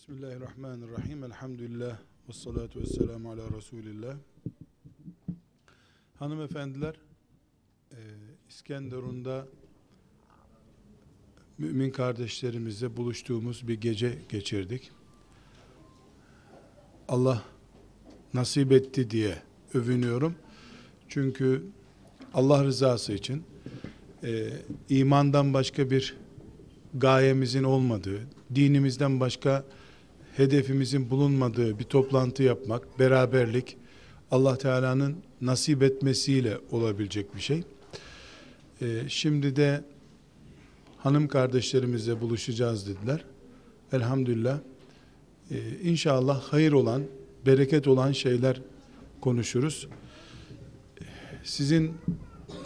Bismillahirrahmanirrahim. Elhamdülillah. Ve salatu ve selamu ala Resulillah. Hanımefendiler, e, İskenderun'da mümin kardeşlerimizle buluştuğumuz bir gece geçirdik. Allah nasip etti diye övünüyorum. Çünkü Allah rızası için e, imandan başka bir gayemizin olmadığı, dinimizden başka hedefimizin bulunmadığı bir toplantı yapmak, beraberlik Allah Teala'nın nasip etmesiyle olabilecek bir şey. Ee, şimdi de hanım kardeşlerimizle buluşacağız dediler. Elhamdülillah. Ee, inşallah hayır olan, bereket olan şeyler konuşuruz. Sizin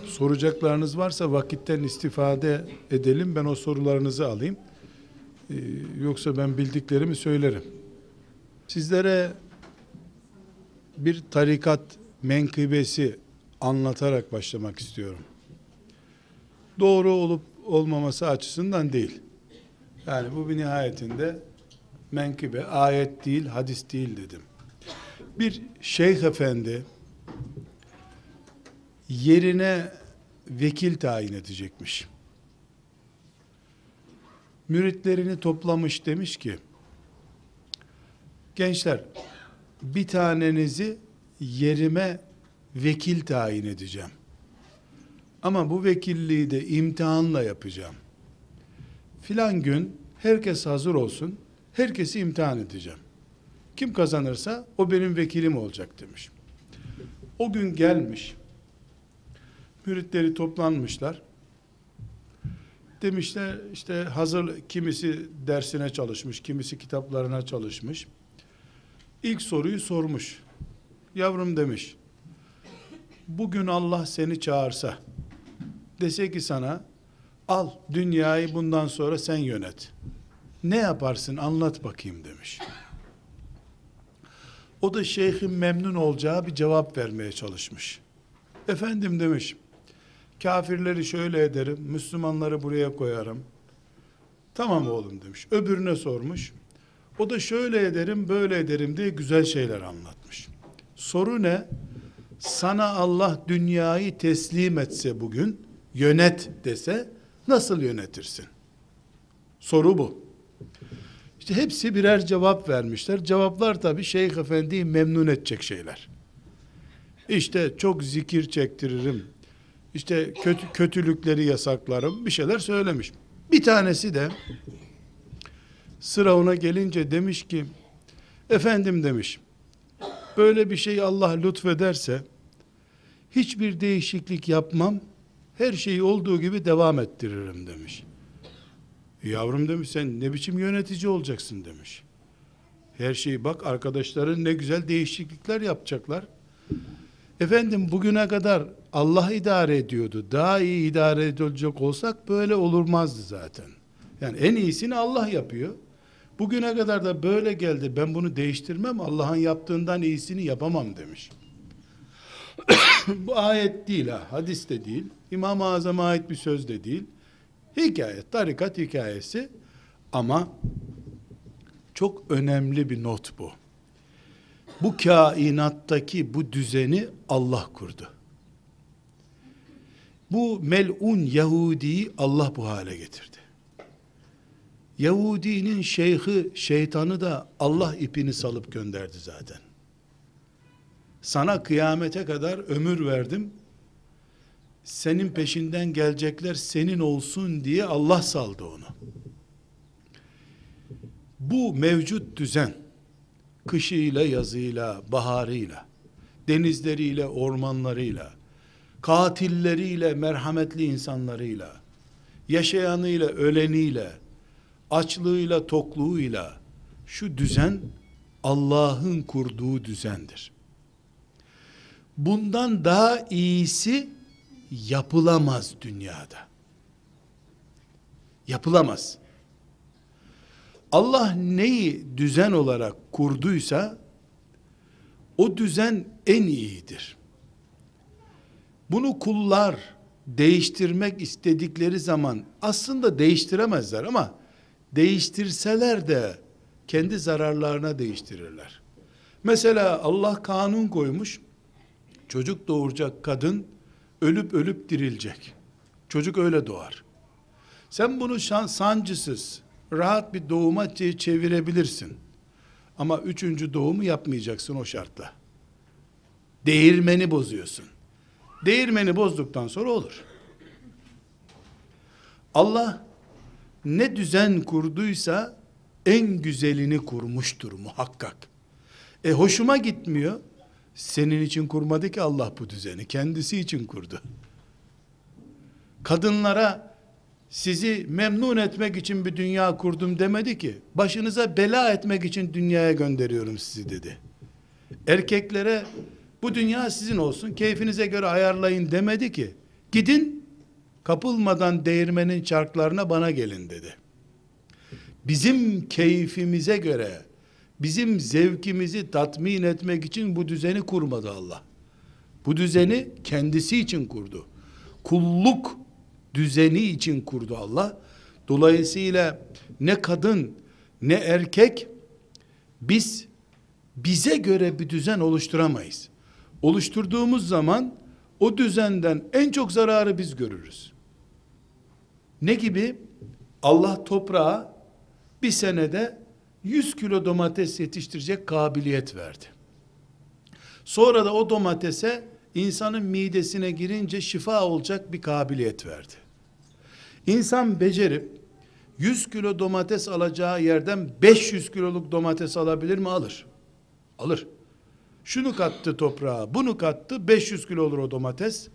soracaklarınız varsa vakitten istifade edelim. Ben o sorularınızı alayım. Ee, yoksa ben bildiklerimi söylerim. Sizlere bir tarikat menkıbesi anlatarak başlamak istiyorum. Doğru olup olmaması açısından değil. Yani bu bir nihayetinde menkıbe, ayet değil, hadis değil dedim. Bir şeyh efendi yerine vekil tayin edecekmiş müritlerini toplamış demiş ki gençler bir tanenizi yerime vekil tayin edeceğim. Ama bu vekilliği de imtihanla yapacağım. Filan gün herkes hazır olsun. Herkesi imtihan edeceğim. Kim kazanırsa o benim vekilim olacak demiş. O gün gelmiş. Müritleri toplanmışlar demişler işte hazır kimisi dersine çalışmış, kimisi kitaplarına çalışmış. İlk soruyu sormuş. Yavrum demiş. Bugün Allah seni çağırsa dese ki sana al dünyayı bundan sonra sen yönet. Ne yaparsın anlat bakayım demiş. O da şeyhin memnun olacağı bir cevap vermeye çalışmış. Efendim demiş Kafirleri şöyle ederim, Müslümanları buraya koyarım. Tamam oğlum demiş. Öbürüne sormuş. O da şöyle ederim, böyle ederim diye güzel şeyler anlatmış. Soru ne? Sana Allah dünyayı teslim etse bugün, yönet dese nasıl yönetirsin? Soru bu. İşte hepsi birer cevap vermişler. Cevaplar tabi Şeyh Efendi'yi memnun edecek şeyler. İşte çok zikir çektiririm, işte kötü, kötülükleri yasaklarım bir şeyler söylemiş. Bir tanesi de sıra ona gelince demiş ki efendim demiş böyle bir şey Allah lütfederse hiçbir değişiklik yapmam her şeyi olduğu gibi devam ettiririm demiş. Yavrum demiş sen ne biçim yönetici olacaksın demiş. Her şeyi bak arkadaşların ne güzel değişiklikler yapacaklar. Efendim bugüne kadar Allah idare ediyordu. Daha iyi idare edilecek olsak böyle olurmazdı zaten. Yani en iyisini Allah yapıyor. Bugüne kadar da böyle geldi. Ben bunu değiştirmem. Allah'ın yaptığından iyisini yapamam demiş. Bu ayet değil ha. Hadis de değil. İmam-ı Azam'a ait bir söz de değil. Hikaye, tarikat hikayesi. Ama çok önemli bir not bu. Bu kainattaki bu düzeni Allah kurdu. Bu melun Yahudi'yi Allah bu hale getirdi. Yahudinin şeyhi, şeytanı da Allah ipini salıp gönderdi zaten. Sana kıyamete kadar ömür verdim. Senin peşinden gelecekler senin olsun diye Allah saldı onu. Bu mevcut düzen, kışıyla, yazıyla, baharıyla, denizleriyle, ormanlarıyla, katilleriyle, merhametli insanlarıyla, yaşayanıyla, öleniyle, açlığıyla, tokluğuyla, şu düzen Allah'ın kurduğu düzendir. Bundan daha iyisi yapılamaz dünyada. Yapılamaz. Allah neyi düzen olarak kurduysa o düzen en iyidir. Bunu kullar değiştirmek istedikleri zaman aslında değiştiremezler ama değiştirseler de kendi zararlarına değiştirirler. Mesela Allah kanun koymuş. Çocuk doğuracak kadın ölüp ölüp dirilecek. Çocuk öyle doğar. Sen bunu şan, sancısız, rahat bir doğuma çe- çevirebilirsin. Ama üçüncü doğumu yapmayacaksın o şartla. Değirmeni bozuyorsun. Değirmeni bozduktan sonra olur. Allah ne düzen kurduysa en güzelini kurmuştur muhakkak. E hoşuma gitmiyor. Senin için kurmadı ki Allah bu düzeni. Kendisi için kurdu. Kadınlara sizi memnun etmek için bir dünya kurdum demedi ki. Başınıza bela etmek için dünyaya gönderiyorum sizi dedi. Erkeklere bu dünya sizin olsun, keyfinize göre ayarlayın demedi ki. Gidin kapılmadan değirmenin çarklarına bana gelin dedi. Bizim keyfimize göre, bizim zevkimizi tatmin etmek için bu düzeni kurmadı Allah. Bu düzeni kendisi için kurdu. Kulluk düzeni için kurdu Allah. Dolayısıyla ne kadın ne erkek biz bize göre bir düzen oluşturamayız. Oluşturduğumuz zaman o düzenden en çok zararı biz görürüz. Ne gibi? Allah toprağa bir senede 100 kilo domates yetiştirecek kabiliyet verdi. Sonra da o domatese insanın midesine girince şifa olacak bir kabiliyet verdi. İnsan becerip 100 kilo domates alacağı yerden 500 kiloluk domates alabilir mi? Alır. Alır. Şunu kattı toprağa, bunu kattı, 500 kilo olur o domates.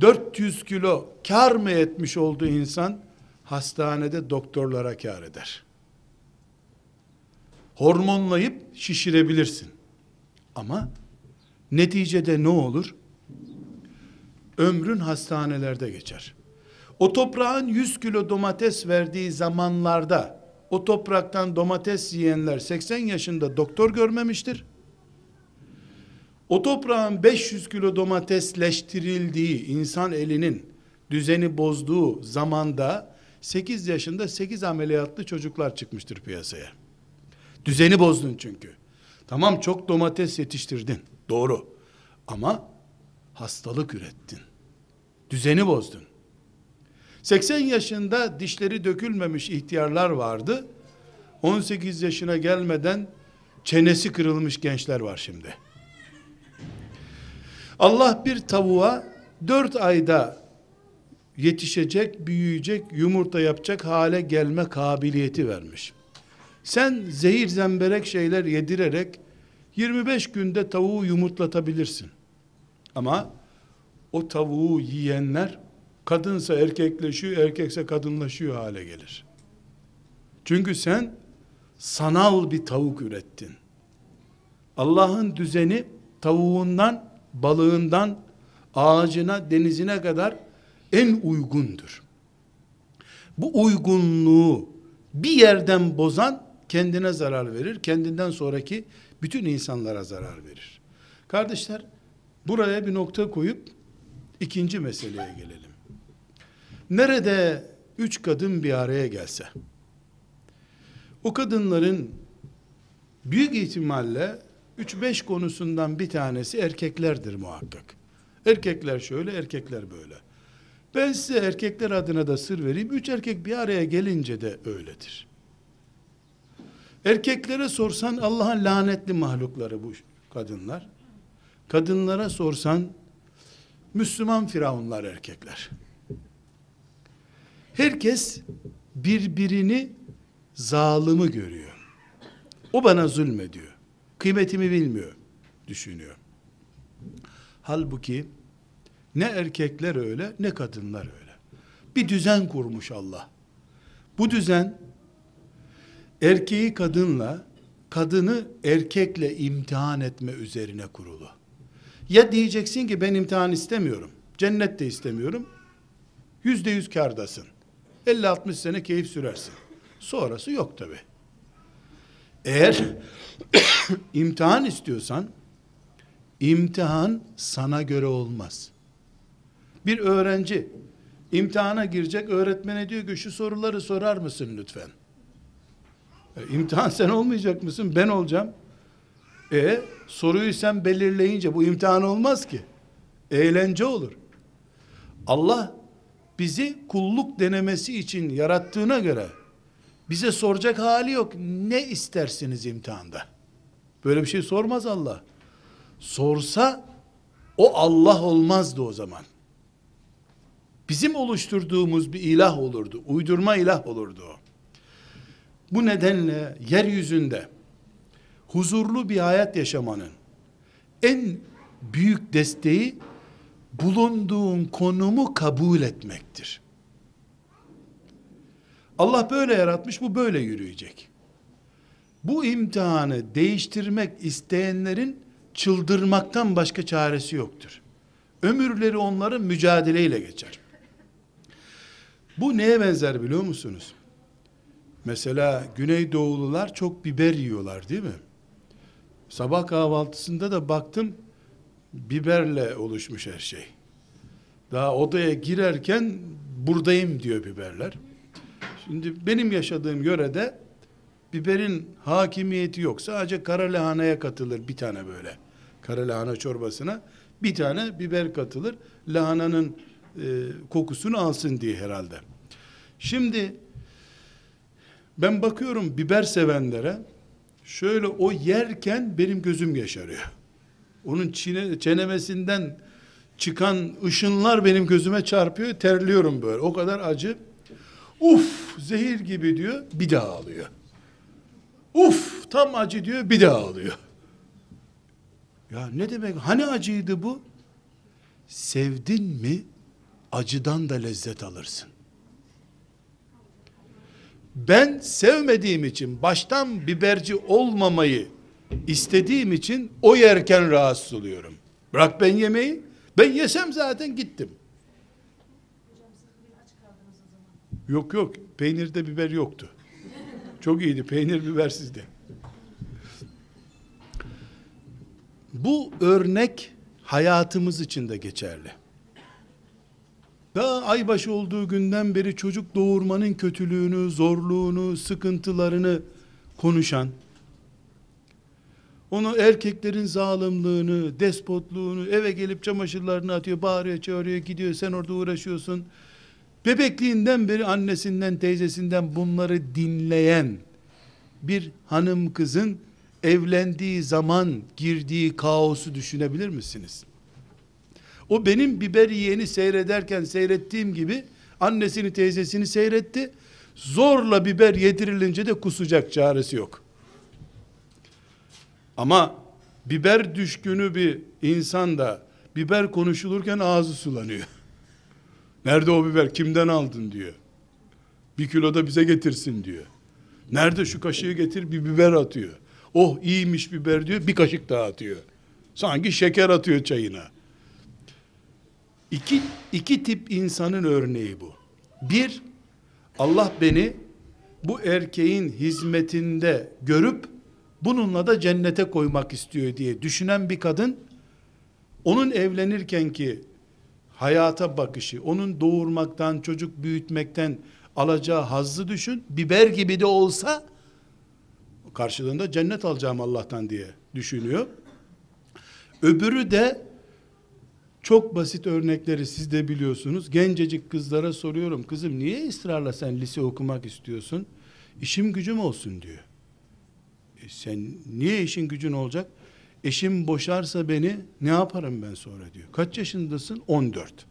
400 kilo kar mı etmiş oldu insan? Hastanede doktorlara kar eder. Hormonlayıp şişirebilirsin. Ama neticede ne olur? Ömrün hastanelerde geçer. O toprağın 100 kilo domates verdiği zamanlarda o topraktan domates yiyenler 80 yaşında doktor görmemiştir. O toprağın 500 kilo domatesleştirildiği insan elinin düzeni bozduğu zamanda 8 yaşında 8 ameliyatlı çocuklar çıkmıştır piyasaya. Düzeni bozdun çünkü. Tamam çok domates yetiştirdin. Doğru. Ama hastalık ürettin. Düzeni bozdun. 80 yaşında dişleri dökülmemiş ihtiyarlar vardı. 18 yaşına gelmeden çenesi kırılmış gençler var şimdi. Allah bir tavuğa 4 ayda yetişecek, büyüyecek, yumurta yapacak hale gelme kabiliyeti vermiş. Sen zehir zemberek şeyler yedirerek 25 günde tavuğu yumurtlatabilirsin. Ama o tavuğu yiyenler kadınsa erkekleşiyor, erkekse kadınlaşıyor hale gelir. Çünkü sen sanal bir tavuk ürettin. Allah'ın düzeni tavuğundan, balığından, ağacına, denizine kadar en uygundur. Bu uygunluğu bir yerden bozan kendine zarar verir, kendinden sonraki bütün insanlara zarar verir. Kardeşler, buraya bir nokta koyup ikinci meseleye gelelim. Nerede üç kadın bir araya gelse, o kadınların büyük ihtimalle 3-5 konusundan bir tanesi erkeklerdir muhakkak. Erkekler şöyle, erkekler böyle. Ben size erkekler adına da sır vereyim. Üç erkek bir araya gelince de öyledir. Erkeklere sorsan Allah'ın lanetli mahlukları bu kadınlar. Kadınlara sorsan Müslüman firavunlar erkekler. Herkes birbirini zalimi görüyor. O bana zulmediyor. Kıymetimi bilmiyor, düşünüyor. Halbuki ne erkekler öyle ne kadınlar öyle. Bir düzen kurmuş Allah. Bu düzen erkeği kadınla, kadını erkekle imtihan etme üzerine kurulu. Ya diyeceksin ki ben imtihan istemiyorum, cennet de istemiyorum, yüzde yüz kardasın. 50-60 sene keyif sürersin. Sonrası yok tabi. Eğer imtihan istiyorsan, imtihan sana göre olmaz. Bir öğrenci imtihana girecek, öğretmene diyor ki şu soruları sorar mısın lütfen? E, imtihan sen olmayacak mısın? Ben olacağım. E soruyu sen belirleyince bu imtihan olmaz ki. Eğlence olur. Allah bizi kulluk denemesi için yarattığına göre bize soracak hali yok. Ne istersiniz imtihanda? Böyle bir şey sormaz Allah. Sorsa o Allah olmazdı o zaman. Bizim oluşturduğumuz bir ilah olurdu. Uydurma ilah olurdu o. Bu nedenle yeryüzünde huzurlu bir hayat yaşamanın en büyük desteği bulunduğun konumu kabul etmektir. Allah böyle yaratmış, bu böyle yürüyecek. Bu imtihanı değiştirmek isteyenlerin çıldırmaktan başka çaresi yoktur. Ömürleri onların mücadeleyle geçer. Bu neye benzer biliyor musunuz? Mesela Güneydoğulular çok biber yiyorlar değil mi? Sabah kahvaltısında da baktım biberle oluşmuş her şey. Daha odaya girerken buradayım diyor biberler. Şimdi benim yaşadığım yörede biberin hakimiyeti yok. Sadece kara lahanaya katılır bir tane böyle. Kara lahana çorbasına bir tane biber katılır. Lahananın e, kokusunu alsın diye herhalde. Şimdi ben bakıyorum biber sevenlere şöyle o yerken benim gözüm yaşarıyor. Onun çine, çenemesinden çıkan ışınlar benim gözüme çarpıyor. Terliyorum böyle. O kadar acı. Uf zehir gibi diyor. Bir daha alıyor. Uf tam acı diyor. Bir daha alıyor. Ya ne demek? Hani acıydı bu? Sevdin mi acıdan da lezzet alırsın. Ben sevmediğim için baştan biberci olmamayı istediğim için o yerken rahatsız oluyorum. Bırak ben yemeği. Ben yesem zaten gittim. Yok yok. Peynirde biber yoktu. Çok iyiydi. Peynir bibersizdi. Bu örnek hayatımız için de geçerli. Daha aybaşı olduğu günden beri çocuk doğurmanın kötülüğünü, zorluğunu, sıkıntılarını konuşan, onu erkeklerin zalimliğini, despotluğunu, eve gelip çamaşırlarını atıyor, bağırıyor, çağırıyor, gidiyor, sen orada uğraşıyorsun. Bebekliğinden beri annesinden, teyzesinden bunları dinleyen bir hanım kızın evlendiği zaman girdiği kaosu düşünebilir misiniz? O benim biber yiyeni seyrederken seyrettiğim gibi annesini teyzesini seyretti. Zorla biber yedirilince de kusacak çaresi yok. Ama biber düşkünü bir insan da biber konuşulurken ağzı sulanıyor. Nerede o biber? Kimden aldın diyor. Bir kilo da bize getirsin diyor. Nerede şu kaşığı getir bir biber atıyor. Oh iyiymiş biber diyor bir kaşık daha atıyor. Sanki şeker atıyor çayına. İki, iki tip insanın örneği bu. Bir, Allah beni bu erkeğin hizmetinde görüp bununla da cennete koymak istiyor diye düşünen bir kadın onun evlenirken ki hayata bakışı, onun doğurmaktan, çocuk büyütmekten alacağı hazzı düşün. Biber gibi de olsa karşılığında cennet alacağım Allah'tan diye düşünüyor. Öbürü de çok basit örnekleri siz de biliyorsunuz. Gencecik kızlara soruyorum. Kızım niye ısrarla sen lise okumak istiyorsun? İşim gücüm olsun diyor. E sen niye işin gücün olacak? Eşim boşarsa beni ne yaparım ben sonra diyor. Kaç yaşındasın? 14.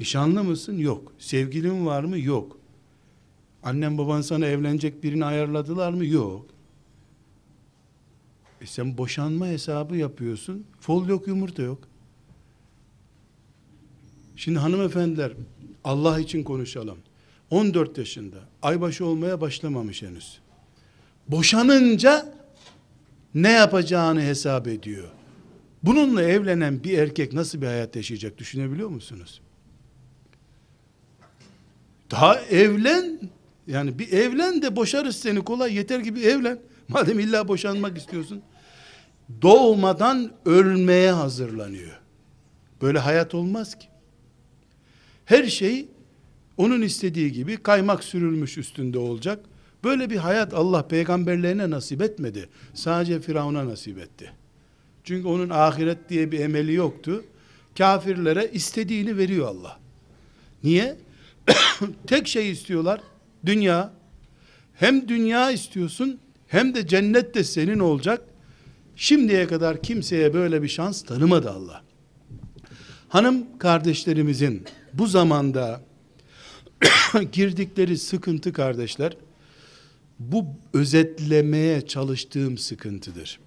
Nişanlı mısın? Yok. Sevgilin var mı? Yok. Annem baban sana evlenecek birini ayarladılar mı? Yok. E sen boşanma hesabı yapıyorsun. Fol yok, yumurta yok. Şimdi hanımefendiler Allah için konuşalım. 14 yaşında aybaşı olmaya başlamamış henüz. Boşanınca ne yapacağını hesap ediyor. Bununla evlenen bir erkek nasıl bir hayat yaşayacak düşünebiliyor musunuz? Daha evlen yani bir evlen de boşarız seni kolay yeter ki bir evlen. Madem illa boşanmak istiyorsun. Doğmadan ölmeye hazırlanıyor. Böyle hayat olmaz ki. Her şey onun istediği gibi kaymak sürülmüş üstünde olacak. Böyle bir hayat Allah peygamberlerine nasip etmedi. Sadece Firavun'a nasip etti. Çünkü onun ahiret diye bir emeli yoktu. Kafirlere istediğini veriyor Allah. Niye? Tek şey istiyorlar. Dünya. Hem dünya istiyorsun hem de cennet de senin olacak. Şimdiye kadar kimseye böyle bir şans tanımadı Allah. Hanım kardeşlerimizin bu zamanda girdikleri sıkıntı kardeşler, bu özetlemeye çalıştığım sıkıntıdır.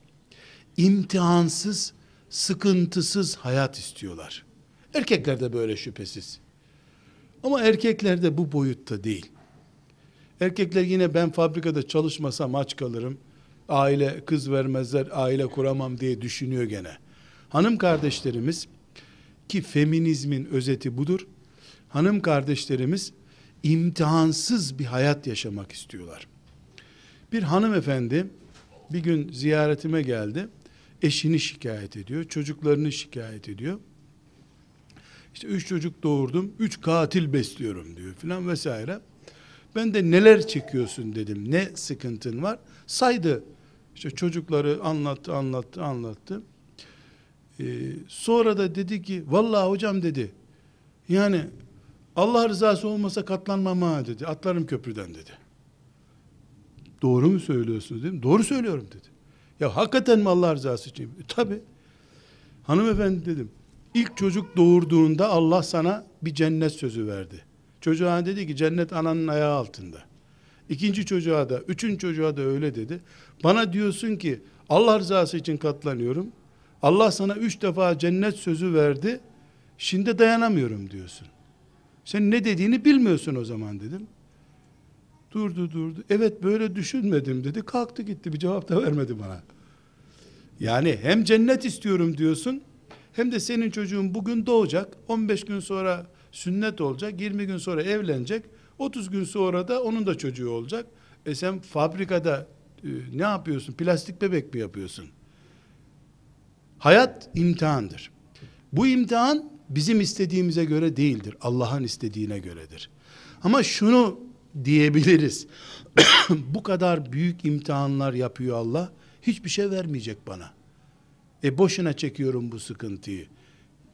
İmtihansız, sıkıntısız hayat istiyorlar. Erkekler de böyle şüphesiz. Ama erkekler de bu boyutta değil. Erkekler yine ben fabrikada çalışmasam aç kalırım. Aile kız vermezler, aile kuramam diye düşünüyor gene. Hanım kardeşlerimiz ki feminizmin özeti budur. Hanım kardeşlerimiz imtihansız bir hayat yaşamak istiyorlar. Bir hanımefendi bir gün ziyaretime geldi. Eşini şikayet ediyor, çocuklarını şikayet ediyor. İşte üç çocuk doğurdum, üç katil besliyorum diyor filan vesaire. Ben de neler çekiyorsun dedim, ne sıkıntın var? Saydı. İşte çocukları anlattı, anlattı, anlattı. Ee, sonra da dedi ki, vallahi hocam dedi, yani Allah rızası olmasa katlanmam ha dedi, atlarım köprüden dedi. Doğru mu söylüyorsunuz dedim. Doğru söylüyorum dedi. Ya hakikaten mi Allah rızası için? E, Tabi. Hanımefendi dedim. İlk çocuk doğurduğunda Allah sana bir cennet sözü verdi. Çocuğa dedi ki cennet ananın ayağı altında. İkinci çocuğa da, üçüncü çocuğa da öyle dedi. Bana diyorsun ki Allah rızası için katlanıyorum. Allah sana üç defa cennet sözü verdi. Şimdi dayanamıyorum diyorsun. Sen ne dediğini bilmiyorsun o zaman dedim. Durdu durdu. Evet böyle düşünmedim dedi. Kalktı gitti. Bir cevap da vermedi bana. Yani hem cennet istiyorum diyorsun hem de senin çocuğun bugün doğacak. 15 gün sonra sünnet olacak. 20 gün sonra evlenecek. 30 gün sonra da onun da çocuğu olacak. E sen fabrikada e, ne yapıyorsun? Plastik bebek mi yapıyorsun? Hayat imtihandır. Bu imtihan bizim istediğimize göre değildir. Allah'ın istediğine göredir. Ama şunu diyebiliriz. Bu kadar büyük imtihanlar yapıyor Allah. Hiçbir şey vermeyecek bana. E boşuna çekiyorum bu sıkıntıyı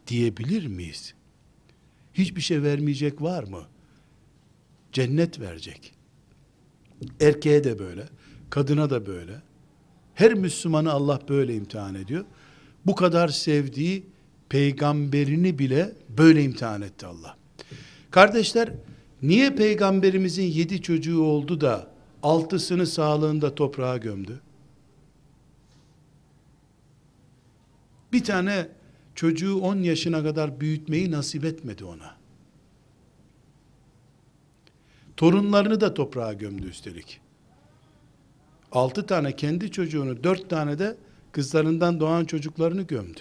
diyebilir miyiz? Hiçbir şey vermeyecek var mı? Cennet verecek. Erkeğe de böyle, kadına da böyle. Her Müslümanı Allah böyle imtihan ediyor. Bu kadar sevdiği peygamberini bile böyle imtihan etti Allah. Kardeşler, niye peygamberimizin yedi çocuğu oldu da altısını sağlığında toprağa gömdü? Bir tane çocuğu 10 yaşına kadar büyütmeyi nasip etmedi ona. Torunlarını da toprağa gömdü üstelik. Altı tane kendi çocuğunu, dört tane de kızlarından doğan çocuklarını gömdü.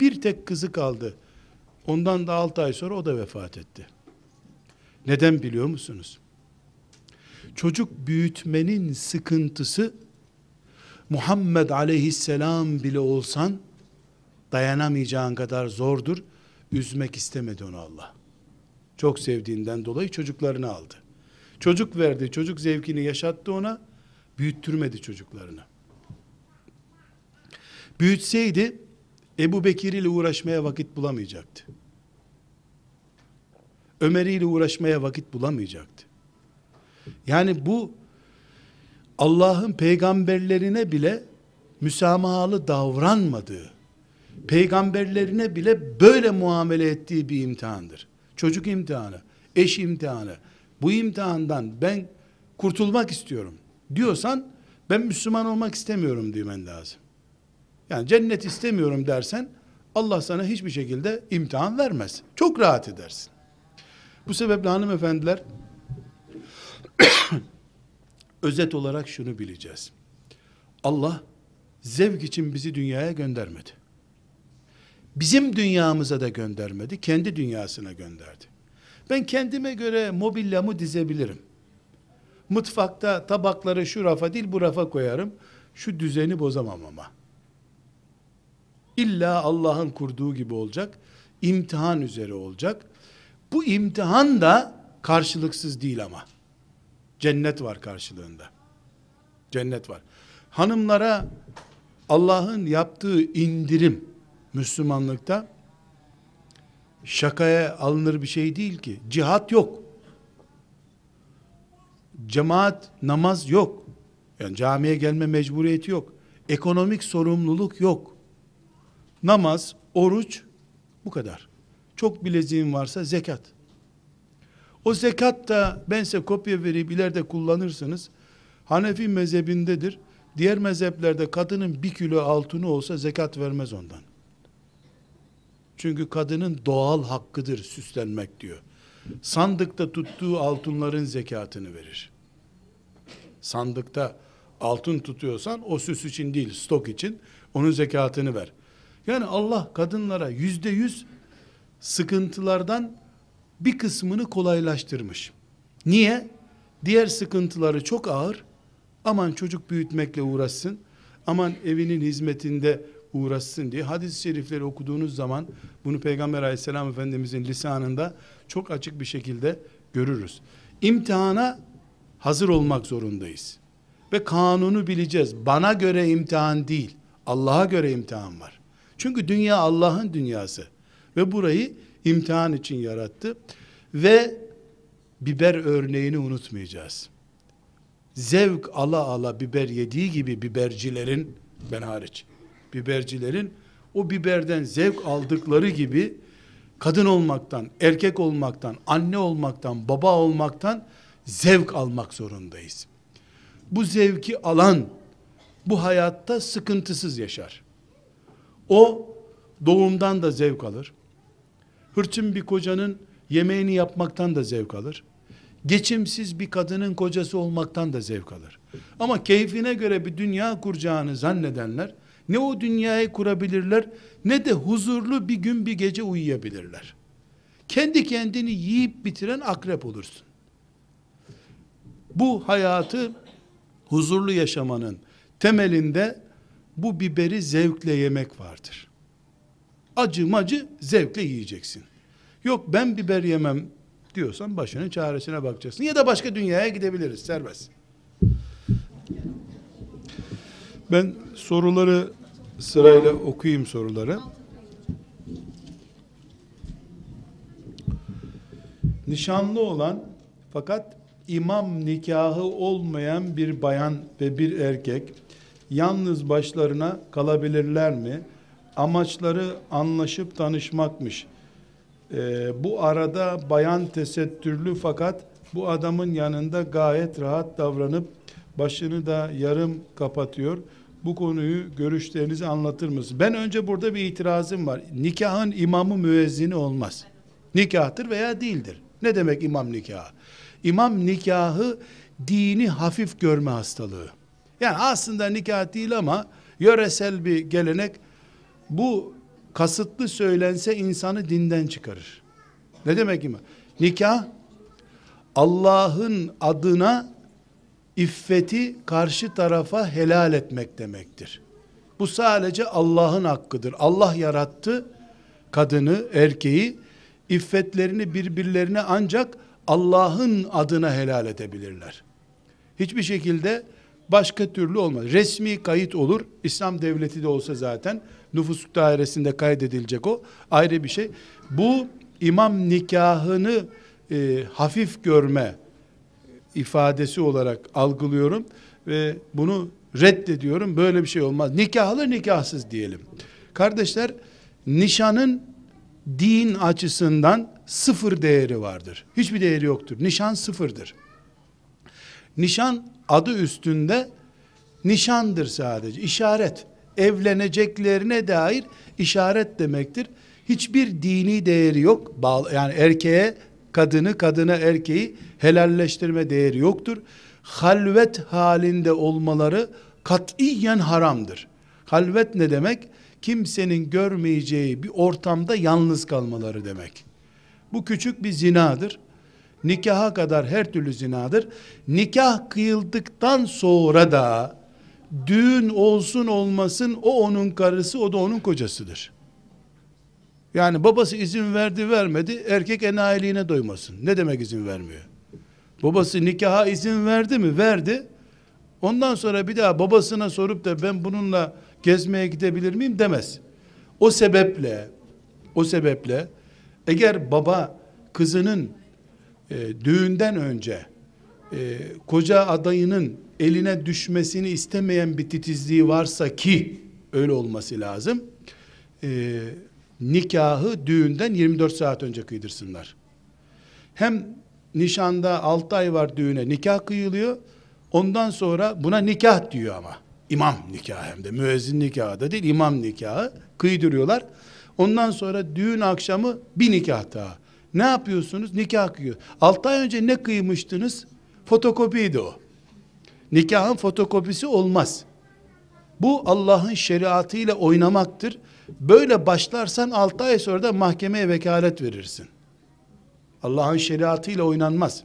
Bir tek kızı kaldı. Ondan da altı ay sonra o da vefat etti. Neden biliyor musunuz? Çocuk büyütmenin sıkıntısı Muhammed aleyhisselam bile olsan dayanamayacağın kadar zordur. Üzmek istemedi onu Allah. Çok sevdiğinden dolayı çocuklarını aldı. Çocuk verdi, çocuk zevkini yaşattı ona, büyüttürmedi çocuklarını. Büyütseydi, Ebu Bekir ile uğraşmaya vakit bulamayacaktı. Ömer ile uğraşmaya vakit bulamayacaktı. Yani bu Allah'ın peygamberlerine bile müsamahalı davranmadığı, peygamberlerine bile böyle muamele ettiği bir imtihandır. Çocuk imtihanı, eş imtihanı. Bu imtihandan ben kurtulmak istiyorum diyorsan ben Müslüman olmak istemiyorum demen lazım. Yani cennet istemiyorum dersen Allah sana hiçbir şekilde imtihan vermez. Çok rahat edersin. Bu sebeple hanımefendiler özet olarak şunu bileceğiz. Allah zevk için bizi dünyaya göndermedi. Bizim dünyamıza da göndermedi, kendi dünyasına gönderdi. Ben kendime göre mobilyamı dizebilirim. Mutfakta tabakları şu rafa değil bu rafa koyarım. Şu düzeni bozamam ama. İlla Allah'ın kurduğu gibi olacak. İmtihan üzere olacak. Bu imtihan da karşılıksız değil ama. Cennet var karşılığında. Cennet var. Hanımlara Allah'ın yaptığı indirim Müslümanlıkta şakaya alınır bir şey değil ki. Cihat yok. Cemaat namaz yok. Yani camiye gelme mecburiyeti yok. Ekonomik sorumluluk yok. Namaz, oruç bu kadar. Çok bileziğin varsa zekat. O zekat da ben size kopya verip ileride kullanırsınız. Hanefi mezhebindedir. Diğer mezheplerde kadının bir kilo altını olsa zekat vermez ondan. Çünkü kadının doğal hakkıdır süslenmek diyor. Sandıkta tuttuğu altınların zekatını verir. Sandıkta altın tutuyorsan o süs için değil stok için onun zekatını ver. Yani Allah kadınlara yüzde yüz sıkıntılardan bir kısmını kolaylaştırmış. Niye? Diğer sıkıntıları çok ağır. Aman çocuk büyütmekle uğraşsın. Aman evinin hizmetinde uğraşsın diye hadis-i şerifleri okuduğunuz zaman bunu Peygamber aleyhisselam efendimizin lisanında çok açık bir şekilde görürüz. İmtihana hazır olmak zorundayız. Ve kanunu bileceğiz. Bana göre imtihan değil. Allah'a göre imtihan var. Çünkü dünya Allah'ın dünyası. Ve burayı imtihan için yarattı. Ve biber örneğini unutmayacağız. Zevk ala ala biber yediği gibi bibercilerin, ben hariç, bibercilerin o biberden zevk aldıkları gibi kadın olmaktan, erkek olmaktan, anne olmaktan, baba olmaktan zevk almak zorundayız. Bu zevki alan bu hayatta sıkıntısız yaşar. O doğumdan da zevk alır. Hırçın bir kocanın yemeğini yapmaktan da zevk alır. Geçimsiz bir kadının kocası olmaktan da zevk alır. Ama keyfine göre bir dünya kuracağını zannedenler ne o dünyayı kurabilirler ne de huzurlu bir gün bir gece uyuyabilirler. Kendi kendini yiyip bitiren akrep olursun. Bu hayatı huzurlu yaşamanın temelinde bu biberi zevkle yemek vardır. Acı macı zevkle yiyeceksin. Yok ben biber yemem diyorsan başının çaresine bakacaksın. Ya da başka dünyaya gidebiliriz serbest. Ben soruları sırayla okuyayım soruları. Nişanlı olan fakat imam nikahı olmayan bir bayan ve bir erkek yalnız başlarına kalabilirler mi? Amaçları anlaşıp tanışmakmış. Ee, bu arada bayan tesettürlü fakat bu adamın yanında gayet rahat davranıp başını da yarım kapatıyor. Bu konuyu görüşlerinizi anlatır mısınız? Ben önce burada bir itirazım var. Nikahın imamı müezzini olmaz. Nikahtır veya değildir. Ne demek imam nikahı? İmam nikahı dini hafif görme hastalığı. Yani aslında nikah değil ama yöresel bir gelenek bu kasıtlı söylense insanı dinden çıkarır. Ne demek imam? Nikah Allah'ın adına iffeti karşı tarafa helal etmek demektir. Bu sadece Allah'ın hakkıdır. Allah yarattı kadını, erkeği, iffetlerini birbirlerine ancak Allah'ın adına helal edebilirler. Hiçbir şekilde başka türlü olmaz. Resmi kayıt olur. İslam devleti de olsa zaten nüfus dairesinde kaydedilecek o. Ayrı bir şey. Bu imam nikahını e, hafif görme ifadesi olarak algılıyorum ve bunu reddediyorum. Böyle bir şey olmaz. Nikahlı nikahsız diyelim. Kardeşler nişanın din açısından sıfır değeri vardır. Hiçbir değeri yoktur. Nişan sıfırdır. Nişan adı üstünde nişandır sadece. İşaret. Evleneceklerine dair işaret demektir. Hiçbir dini değeri yok. Yani erkeğe kadını, kadına erkeği helalleştirme değeri yoktur. Halvet halinde olmaları katiyen haramdır. Halvet ne demek? Kimsenin görmeyeceği bir ortamda yalnız kalmaları demek. Bu küçük bir zinadır. Nikaha kadar her türlü zinadır. Nikah kıyıldıktan sonra da düğün olsun olmasın o onun karısı o da onun kocasıdır. Yani babası izin verdi vermedi erkek enayiliğine doymasın. Ne demek izin vermiyor? Babası nikaha izin verdi mi? Verdi. Ondan sonra bir daha babasına sorup da ben bununla gezmeye gidebilir miyim demez. O sebeple o sebeple eğer baba kızının e, düğünden önce e, koca adayının eline düşmesini istemeyen bir titizliği varsa ki öyle olması lazım. E, nikahı düğünden 24 saat önce kıydırsınlar. Hem nişanda 6 ay var düğüne nikah kıyılıyor. Ondan sonra buna nikah diyor ama. İmam nikahı hem de müezzin nikahı da değil imam nikahı kıydırıyorlar. Ondan sonra düğün akşamı bir nikah daha. Ne yapıyorsunuz? Nikah kıyıyor. 6 ay önce ne kıymıştınız? Fotokopiydi o. Nikahın fotokopisi olmaz. Bu Allah'ın şeriatıyla oynamaktır. Böyle başlarsan 6 ay sonra da mahkemeye vekalet verirsin. Allah'ın şeriatıyla oynanmaz.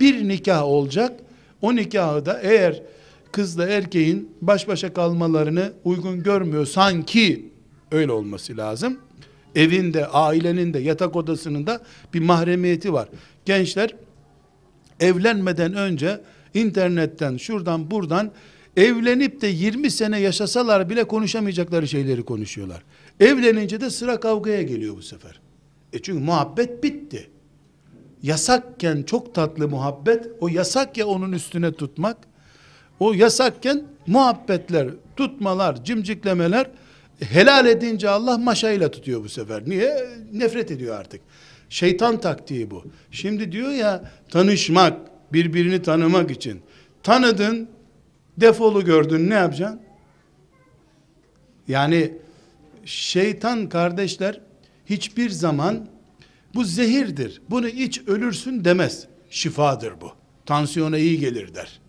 Bir nikah olacak. O nikahı da eğer kızla erkeğin baş başa kalmalarını uygun görmüyor sanki öyle olması lazım. Evinde, ailenin de, yatak odasının da bir mahremiyeti var. Gençler evlenmeden önce internetten, şuradan, buradan evlenip de 20 sene yaşasalar bile konuşamayacakları şeyleri konuşuyorlar. Evlenince de sıra kavgaya geliyor bu sefer. E çünkü muhabbet bitti. Yasakken çok tatlı muhabbet, o yasak ya onun üstüne tutmak, o yasakken muhabbetler, tutmalar, cimciklemeler helal edince Allah maşayla tutuyor bu sefer. Niye? Nefret ediyor artık. Şeytan taktiği bu. Şimdi diyor ya tanışmak, birbirini tanımak için. Tanıdın, defolu gördün ne yapacaksın? Yani şeytan kardeşler hiçbir zaman bu zehirdir. Bunu iç ölürsün demez. Şifadır bu. Tansiyona iyi gelir der.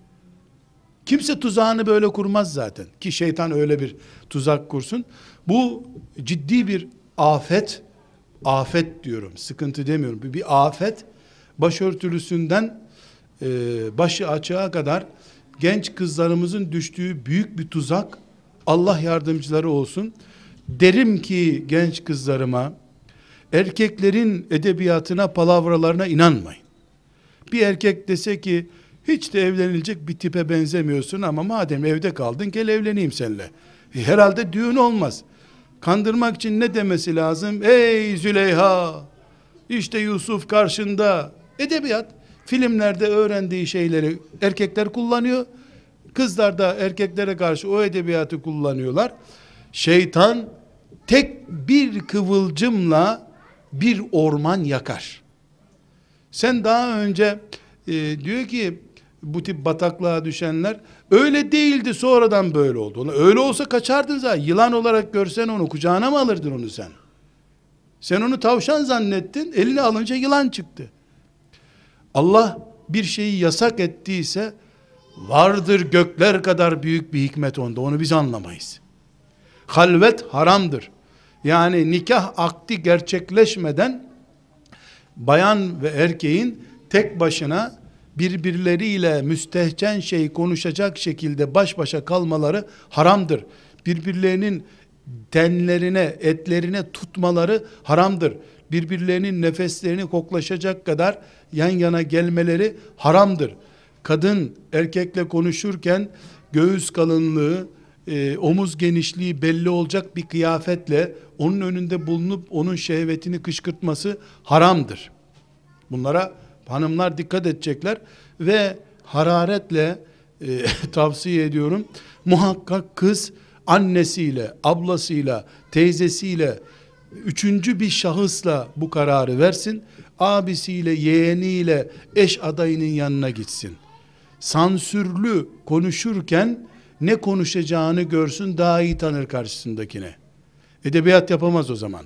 Kimse tuzağını böyle kurmaz zaten. Ki şeytan öyle bir tuzak kursun. Bu ciddi bir afet. Afet diyorum. Sıkıntı demiyorum. Bir, afet. Başörtülüsünden e, başı açığa kadar genç kızlarımızın düştüğü büyük bir tuzak. Allah yardımcıları olsun. Derim ki genç kızlarıma erkeklerin edebiyatına, palavralarına inanmayın. Bir erkek dese ki hiç de evlenilecek bir tipe benzemiyorsun ama madem evde kaldın gel evleneyim seninle. E, herhalde düğün olmaz. Kandırmak için ne demesi lazım? Ey Züleyha! işte Yusuf karşında. Edebiyat. Filmlerde öğrendiği şeyleri erkekler kullanıyor. Kızlar da erkeklere karşı o edebiyatı kullanıyorlar. Şeytan tek bir kıvılcımla bir orman yakar. Sen daha önce e, diyor ki bu tip bataklığa düşenler öyle değildi sonradan böyle oldu. Öyle olsa kaçardın zaten. Yılan olarak görsen onu kucağına mı alırdın onu sen? Sen onu tavşan zannettin. Eline alınca yılan çıktı. Allah bir şeyi yasak ettiyse vardır gökler kadar büyük bir hikmet onda. Onu biz anlamayız. Halvet haramdır. Yani nikah akdi gerçekleşmeden bayan ve erkeğin tek başına birbirleriyle müstehcen şey konuşacak şekilde baş başa kalmaları haramdır. Birbirlerinin tenlerine, etlerine tutmaları haramdır. Birbirlerinin nefeslerini koklaşacak kadar yan yana gelmeleri haramdır. Kadın erkekle konuşurken göğüs kalınlığı, e, omuz genişliği belli olacak bir kıyafetle onun önünde bulunup onun şehvetini kışkırtması haramdır. Bunlara hanımlar dikkat edecekler ve hararetle e, tavsiye ediyorum. Muhakkak kız annesiyle, ablasıyla, teyzesiyle, üçüncü bir şahısla bu kararı versin. Abisiyle, yeğeniyle, eş adayının yanına gitsin. Sansürlü konuşurken ne konuşacağını görsün daha iyi tanır karşısındakine. Edebiyat yapamaz o zaman.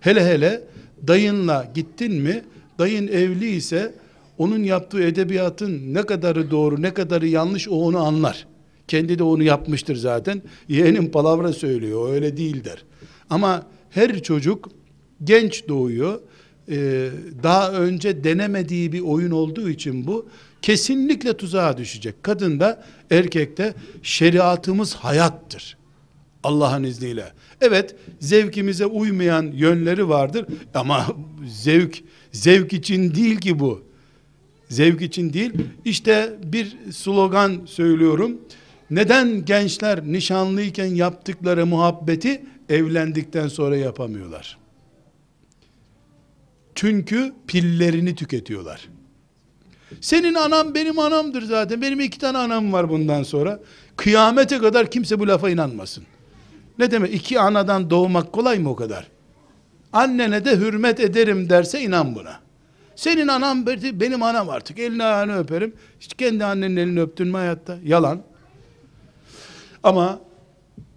Hele hele dayınla gittin mi dayın evli ise onun yaptığı edebiyatın ne kadarı doğru ne kadarı yanlış o onu anlar. Kendi de onu yapmıştır zaten. Yeğenim palavra söylüyor öyle değil der. Ama her çocuk genç doğuyor. Ee, daha önce denemediği bir oyun olduğu için bu kesinlikle tuzağa düşecek. Kadın da erkek de şeriatımız hayattır. Allah'ın izniyle. Evet zevkimize uymayan yönleri vardır ama zevk zevk için değil ki bu. zevk için değil. İşte bir slogan söylüyorum. Neden gençler nişanlıyken yaptıkları muhabbeti evlendikten sonra yapamıyorlar? Çünkü pillerini tüketiyorlar. Senin anam benim anamdır zaten. Benim iki tane anam var bundan sonra. Kıyamete kadar kimse bu lafa inanmasın. Ne demek? İki anadan doğmak kolay mı o kadar? Annene de hürmet ederim derse inan buna. Senin anam benim anam artık. Elini ayağını öperim. Hiç kendi annenin elini öptün mü hayatta? Yalan. Ama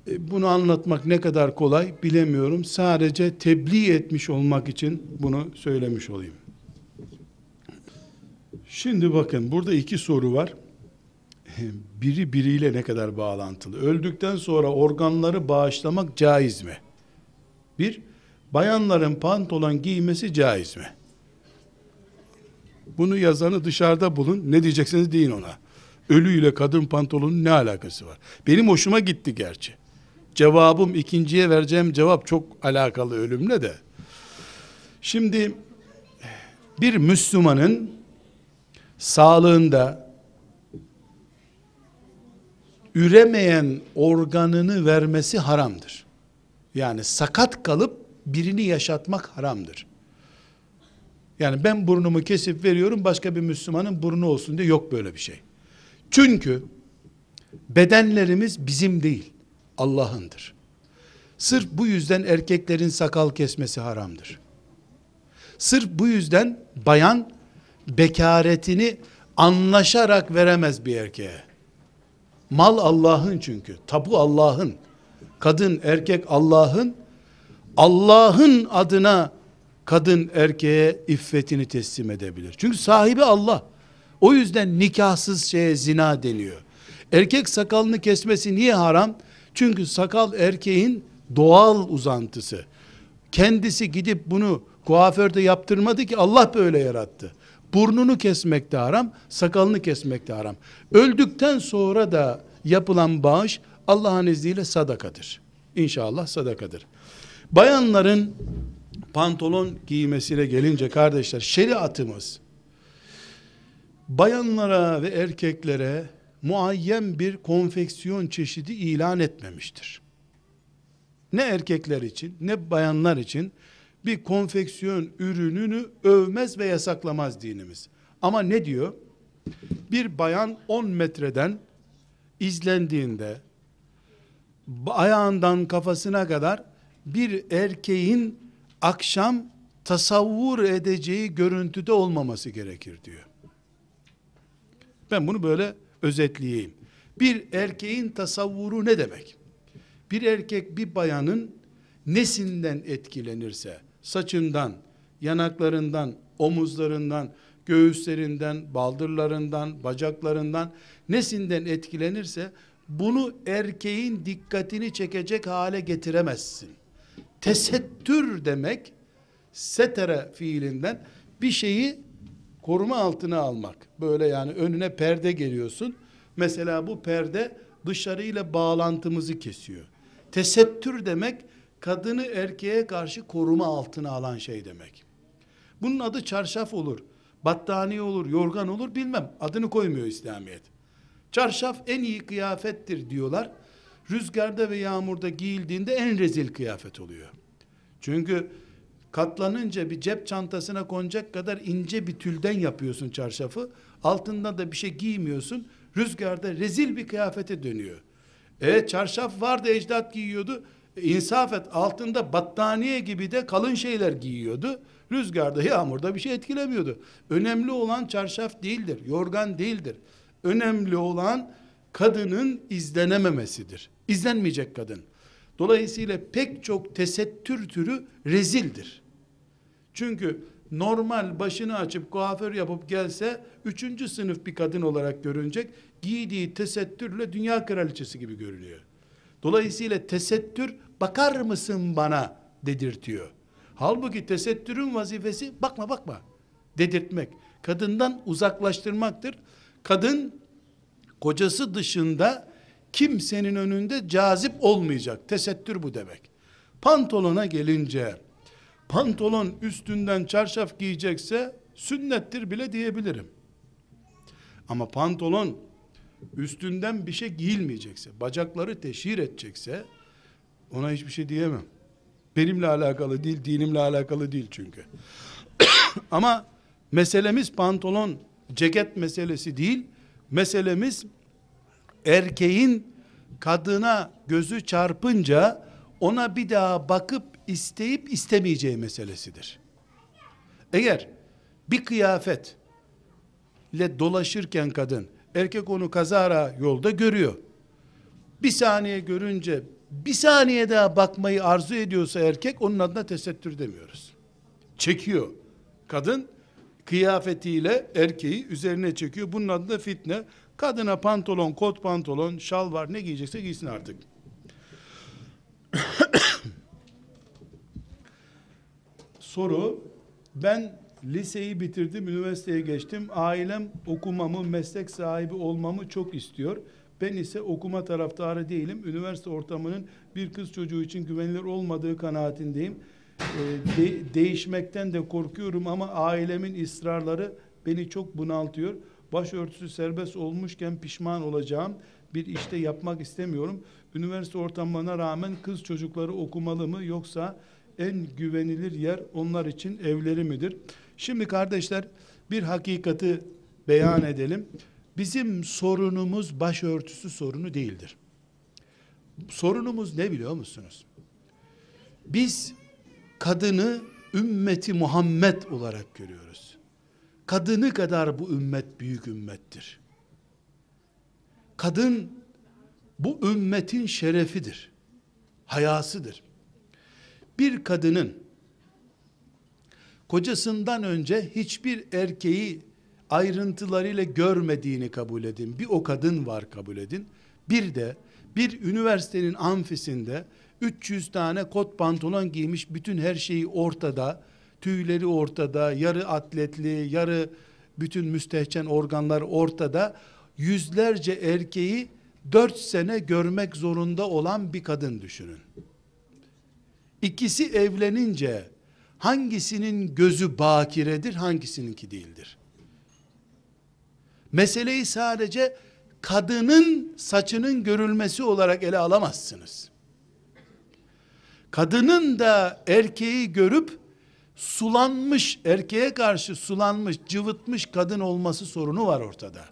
bunu anlatmak ne kadar kolay bilemiyorum. Sadece tebliğ etmiş olmak için bunu söylemiş olayım. Şimdi bakın burada iki soru var. Biri biriyle ne kadar bağlantılı. Öldükten sonra organları bağışlamak caiz mi? Bir, bayanların pantolon giymesi caiz mi? Bunu yazanı dışarıda bulun. Ne diyeceksiniz deyin ona. Ölüyle kadın pantolonun ne alakası var? Benim hoşuma gitti gerçi. Cevabım ikinciye vereceğim cevap çok alakalı ölümle de. Şimdi bir Müslümanın sağlığında üremeyen organını vermesi haramdır. Yani sakat kalıp birini yaşatmak haramdır. Yani ben burnumu kesip veriyorum başka bir Müslümanın burnu olsun diye yok böyle bir şey. Çünkü bedenlerimiz bizim değil, Allah'ındır. Sırf bu yüzden erkeklerin sakal kesmesi haramdır. Sırf bu yüzden bayan bekaretini anlaşarak veremez bir erkeğe. Mal Allah'ın çünkü. Tapu Allah'ın. Kadın, erkek Allah'ın. Allah'ın adına kadın erkeğe iffetini teslim edebilir. Çünkü sahibi Allah. O yüzden nikahsız şeye zina deniyor. Erkek sakalını kesmesi niye haram? Çünkü sakal erkeğin doğal uzantısı. Kendisi gidip bunu kuaförde yaptırmadı ki Allah böyle yarattı. Burnunu kesmek de haram, sakalını kesmek de haram. Öldükten sonra da yapılan bağış Allah'ın izniyle sadakadır. İnşallah sadakadır. Bayanların pantolon giymesine gelince kardeşler şeriatımız bayanlara ve erkeklere muayyen bir konfeksiyon çeşidi ilan etmemiştir. Ne erkekler için ne bayanlar için bir konfeksiyon ürününü övmez ve yasaklamaz dinimiz. Ama ne diyor? Bir bayan 10 metreden izlendiğinde ayağından kafasına kadar bir erkeğin akşam tasavvur edeceği görüntüde olmaması gerekir diyor. Ben bunu böyle özetleyeyim. Bir erkeğin tasavvuru ne demek? Bir erkek bir bayanın nesinden etkilenirse, saçından, yanaklarından, omuzlarından, göğüslerinden, baldırlarından, bacaklarından nesinden etkilenirse bunu erkeğin dikkatini çekecek hale getiremezsin. Tesettür demek setere fiilinden bir şeyi koruma altına almak. Böyle yani önüne perde geliyorsun. Mesela bu perde dışarıyla bağlantımızı kesiyor. Tesettür demek kadını erkeğe karşı koruma altına alan şey demek. Bunun adı çarşaf olur, battaniye olur, yorgan olur bilmem. Adını koymuyor İslamiyet. Çarşaf en iyi kıyafettir diyorlar. Rüzgarda ve yağmurda giyildiğinde en rezil kıyafet oluyor. Çünkü katlanınca bir cep çantasına konacak kadar ince bir tülden yapıyorsun çarşafı. Altında da bir şey giymiyorsun. Rüzgarda rezil bir kıyafete dönüyor. E çarşaf vardı ecdat giyiyordu. E, et altında battaniye gibi de kalın şeyler giyiyordu. Rüzgarda yağmurda bir şey etkilemiyordu. Önemli olan çarşaf değildir. Yorgan değildir. Önemli olan kadının izlenememesidir. İzlenmeyecek kadın. Dolayısıyla pek çok tesettür türü rezildir. Çünkü normal başını açıp kuaför yapıp gelse üçüncü sınıf bir kadın olarak görünecek. Giydiği tesettürle dünya kraliçesi gibi görünüyor. Dolayısıyla tesettür bakar mısın bana dedirtiyor. Halbuki tesettürün vazifesi bakma bakma dedirtmek. Kadından uzaklaştırmaktır. Kadın kocası dışında kimsenin önünde cazip olmayacak. Tesettür bu demek. Pantolona gelince pantolon üstünden çarşaf giyecekse sünnettir bile diyebilirim. Ama pantolon üstünden bir şey giyilmeyecekse, bacakları teşhir edecekse ona hiçbir şey diyemem. Benimle alakalı değil, dinimle alakalı değil çünkü. Ama meselemiz pantolon, ceket meselesi değil. Meselemiz erkeğin kadına gözü çarpınca ona bir daha bakıp isteyip istemeyeceği meselesidir. Eğer bir kıyafet ile dolaşırken kadın, erkek onu kazara yolda görüyor. Bir saniye görünce bir saniye daha bakmayı arzu ediyorsa erkek onun adına tesettür demiyoruz. Çekiyor. Kadın kıyafetiyle erkeği üzerine çekiyor. Bunun adı da fitne. Kadına pantolon, kot pantolon, şal var ne giyecekse giysin artık. Soru ben liseyi bitirdim, üniversiteye geçtim. Ailem okumamı, meslek sahibi olmamı çok istiyor. Ben ise okuma taraftarı değilim. Üniversite ortamının bir kız çocuğu için güvenilir olmadığı kanaatindeyim. Ee, de- değişmekten de korkuyorum ama ailemin ısrarları beni çok bunaltıyor. Başörtüsü serbest olmuşken pişman olacağım. Bir işte yapmak istemiyorum. Üniversite ortamına rağmen kız çocukları okumalı mı yoksa en güvenilir yer onlar için evleri midir? Şimdi kardeşler bir hakikati beyan edelim. Bizim sorunumuz başörtüsü sorunu değildir. Sorunumuz ne biliyor musunuz? Biz kadını ümmeti Muhammed olarak görüyoruz. Kadını kadar bu ümmet büyük ümmettir. Kadın bu ümmetin şerefidir. Hayasıdır. Bir kadının kocasından önce hiçbir erkeği ayrıntılarıyla görmediğini kabul edin. Bir o kadın var kabul edin. Bir de bir üniversitenin amfisinde 300 tane kot pantolon giymiş bütün her şeyi ortada, tüyleri ortada, yarı atletli, yarı bütün müstehcen organlar ortada. Yüzlerce erkeği 4 sene görmek zorunda olan bir kadın düşünün. İkisi evlenince hangisinin gözü bakiredir, hangisininki değildir? Meseleyi sadece kadının saçının görülmesi olarak ele alamazsınız. Kadının da erkeği görüp sulanmış, erkeğe karşı sulanmış, cıvıtmış kadın olması sorunu var ortada.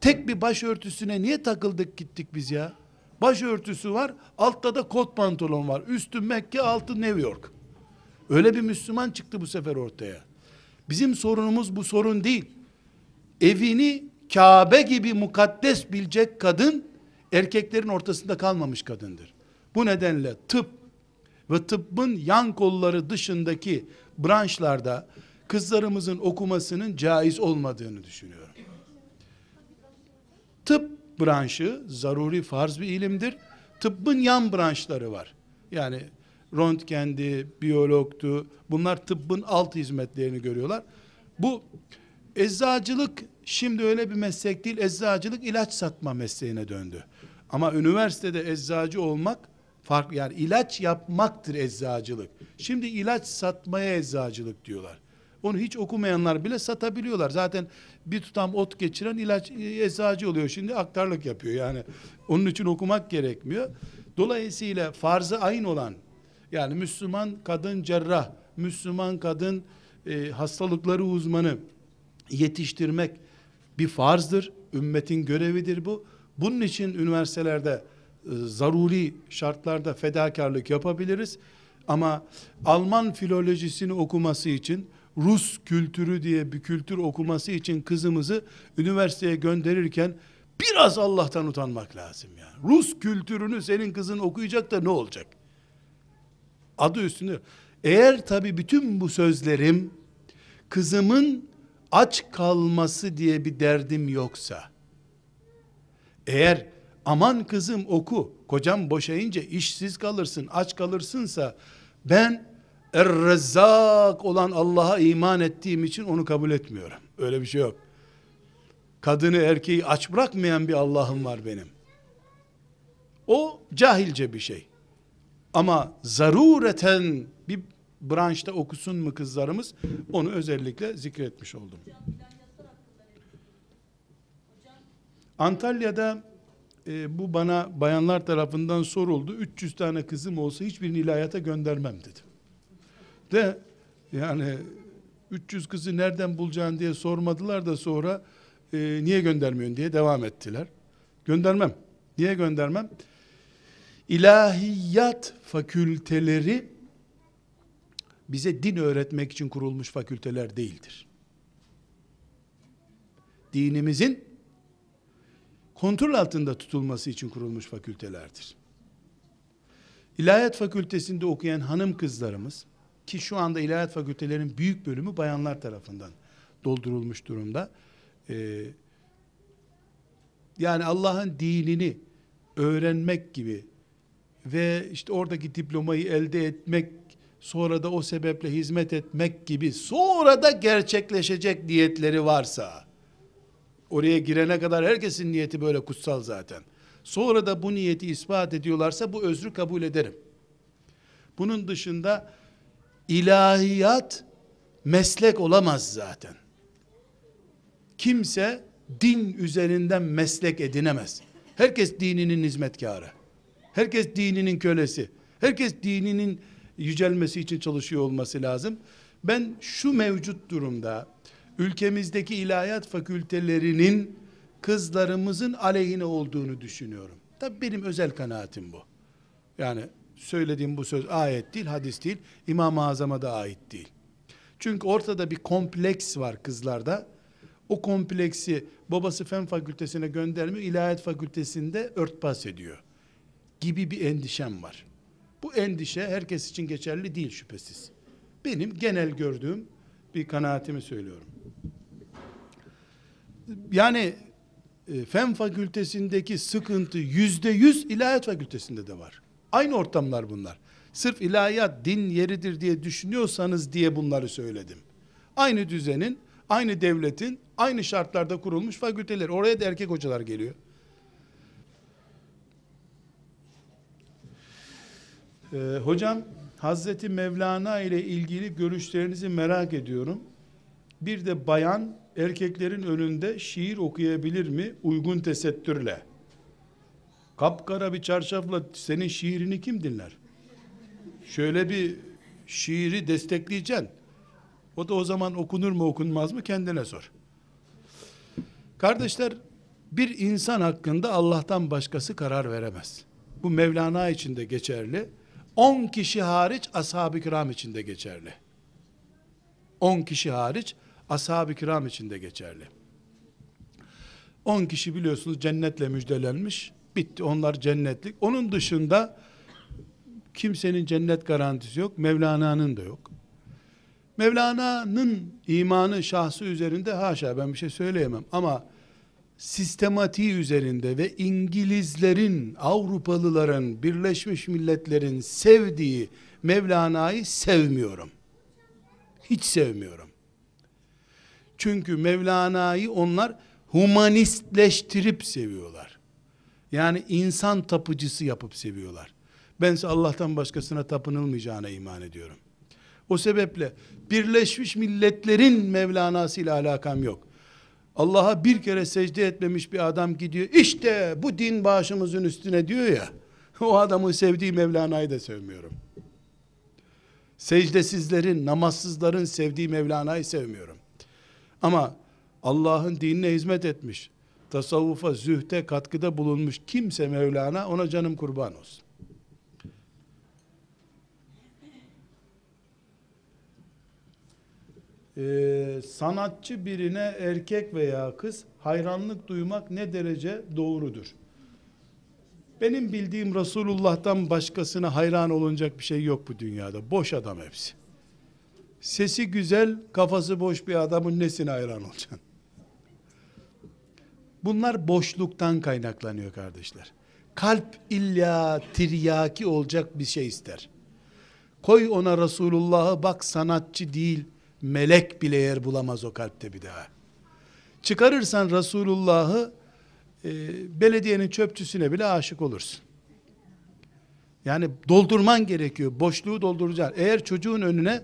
Tek bir başörtüsüne niye takıldık gittik biz ya? Başörtüsü var, altta da kot pantolon var. Üstü Mekke, altı New York. Öyle bir Müslüman çıktı bu sefer ortaya. Bizim sorunumuz bu sorun değil. Evini Kabe gibi mukaddes bilecek kadın, erkeklerin ortasında kalmamış kadındır. Bu nedenle tıp ve tıbbın yan kolları dışındaki branşlarda kızlarımızın okumasının caiz olmadığını düşünüyorum. Tıp branşı zaruri farz bir ilimdir. Tıbbın yan branşları var. Yani röntgendi, biyologtu. Bunlar tıbbın alt hizmetlerini görüyorlar. Bu eczacılık şimdi öyle bir meslek değil. Eczacılık ilaç satma mesleğine döndü. Ama üniversitede eczacı olmak farklı. Yani ilaç yapmaktır eczacılık. Şimdi ilaç satmaya eczacılık diyorlar. Onu hiç okumayanlar bile satabiliyorlar. Zaten bir tutam ot geçiren ilaç eczacı oluyor. Şimdi aktarlık yapıyor. Yani onun için okumak gerekmiyor. Dolayısıyla farzı ayın olan yani Müslüman kadın cerrah, Müslüman kadın e, hastalıkları uzmanı yetiştirmek bir farzdır. Ümmetin görevidir bu. Bunun için üniversitelerde e, zaruri şartlarda fedakarlık yapabiliriz. Ama Alman filolojisini okuması için Rus kültürü diye bir kültür okuması için kızımızı üniversiteye gönderirken biraz Allah'tan utanmak lazım yani. Rus kültürünü senin kızın okuyacak da ne olacak? Adı üstünde. Eğer tabi bütün bu sözlerim kızımın aç kalması diye bir derdim yoksa eğer aman kızım oku kocam boşayınca işsiz kalırsın aç kalırsınsa ben Er-Rezzak olan Allah'a iman ettiğim için onu kabul etmiyorum. Öyle bir şey yok. Kadını erkeği aç bırakmayan bir Allah'ım var benim. O cahilce bir şey. Ama zarureten bir branşta okusun mu kızlarımız onu özellikle zikretmiş oldum. Antalya'da e, bu bana bayanlar tarafından soruldu. 300 tane kızım olsa hiçbirini ilahiyata göndermem dedim. De yani 300 kızı nereden bulacaksın diye sormadılar da sonra e, niye göndermiyorsun diye devam ettiler. Göndermem. Niye göndermem? İlahiyat fakülteleri bize din öğretmek için kurulmuş fakülteler değildir. Dinimizin kontrol altında tutulması için kurulmuş fakültelerdir. İlahiyat fakültesinde okuyan hanım kızlarımız ki şu anda ilahiyat fakültelerinin büyük bölümü bayanlar tarafından doldurulmuş durumda. Ee, yani Allah'ın dinini öğrenmek gibi ve işte oradaki diplomayı elde etmek sonra da o sebeple hizmet etmek gibi sonra da gerçekleşecek niyetleri varsa oraya girene kadar herkesin niyeti böyle kutsal zaten. Sonra da bu niyeti ispat ediyorlarsa bu özrü kabul ederim. Bunun dışında ilahiyat meslek olamaz zaten. Kimse din üzerinden meslek edinemez. Herkes dininin hizmetkarı. Herkes dininin kölesi. Herkes dininin yücelmesi için çalışıyor olması lazım. Ben şu mevcut durumda ülkemizdeki ilahiyat fakültelerinin kızlarımızın aleyhine olduğunu düşünüyorum. Tabi benim özel kanaatim bu. Yani söylediğim bu söz ayet değil, hadis değil, İmam-ı Azam'a da ait değil. Çünkü ortada bir kompleks var kızlarda. O kompleksi babası fen fakültesine göndermiyor, ilahiyat fakültesinde örtbas ediyor. Gibi bir endişem var. Bu endişe herkes için geçerli değil şüphesiz. Benim genel gördüğüm bir kanaatimi söylüyorum. Yani e, fen fakültesindeki sıkıntı yüzde yüz ilahiyat fakültesinde de var. Aynı ortamlar bunlar. Sırf ilahiyat din yeridir diye düşünüyorsanız diye bunları söyledim. Aynı düzenin, aynı devletin, aynı şartlarda kurulmuş fakülteler. Oraya da erkek hocalar geliyor. Ee, hocam Hazreti Mevlana ile ilgili görüşlerinizi merak ediyorum. Bir de bayan erkeklerin önünde şiir okuyabilir mi uygun tesettürle? Kapkara bir çarşafla senin şiirini kim dinler? Şöyle bir şiiri destekleyeceksin. O da o zaman okunur mu okunmaz mı kendine sor. Kardeşler bir insan hakkında Allah'tan başkası karar veremez. Bu Mevlana için de geçerli. 10 kişi hariç ashab-ı kiram için de geçerli. 10 kişi hariç ashab-ı kiram için de geçerli. 10 kişi biliyorsunuz cennetle müjdelenmiş. Bitti onlar cennetlik. Onun dışında kimsenin cennet garantisi yok. Mevlana'nın da yok. Mevlana'nın imanı şahsı üzerinde haşa ben bir şey söyleyemem ama sistematiği üzerinde ve İngilizlerin, Avrupalıların, Birleşmiş Milletler'in sevdiği Mevlana'yı sevmiyorum. Hiç sevmiyorum. Çünkü Mevlana'yı onlar humanistleştirip seviyorlar. Yani insan tapıcısı yapıp seviyorlar. Bense Allah'tan başkasına tapınılmayacağına iman ediyorum. O sebeple Birleşmiş Milletler'in Mevlana'sı ile alakam yok. Allah'a bir kere secde etmemiş bir adam gidiyor. İşte bu din başımızın üstüne diyor ya. O adamın sevdiği Mevlana'yı da sevmiyorum. Secdesizlerin, namazsızların sevdiği Mevlana'yı sevmiyorum. Ama Allah'ın dinine hizmet etmiş, tasavvufa, zühte katkıda bulunmuş kimse Mevlana ona canım kurban olsun. Ee, sanatçı birine erkek veya kız hayranlık duymak ne derece doğrudur? Benim bildiğim Resulullah'tan başkasına hayran olunacak bir şey yok bu dünyada. Boş adam hepsi. Sesi güzel, kafası boş bir adamın nesine hayran olacaksın? Bunlar boşluktan kaynaklanıyor kardeşler. Kalp illa tiryaki olacak bir şey ister. Koy ona Resulullah'ı bak sanatçı değil, melek bile yer bulamaz o kalpte bir daha. Çıkarırsan Resulullah'ı e, belediyenin çöpçüsüne bile aşık olursun. Yani doldurman gerekiyor. Boşluğu dolduracaksın. Eğer çocuğun önüne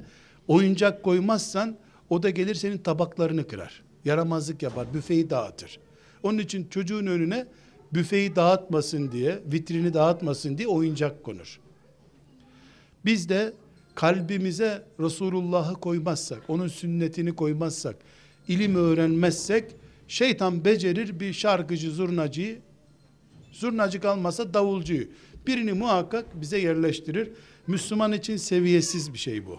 oyuncak koymazsan o da gelir senin tabaklarını kırar. Yaramazlık yapar, büfeyi dağıtır. Onun için çocuğun önüne büfeyi dağıtmasın diye, vitrini dağıtmasın diye oyuncak konur. Biz de kalbimize Resulullah'ı koymazsak, onun sünnetini koymazsak, ilim öğrenmezsek, şeytan becerir bir şarkıcı, zurnacıyı, zurnacı kalmasa davulcuyu. Birini muhakkak bize yerleştirir. Müslüman için seviyesiz bir şey bu.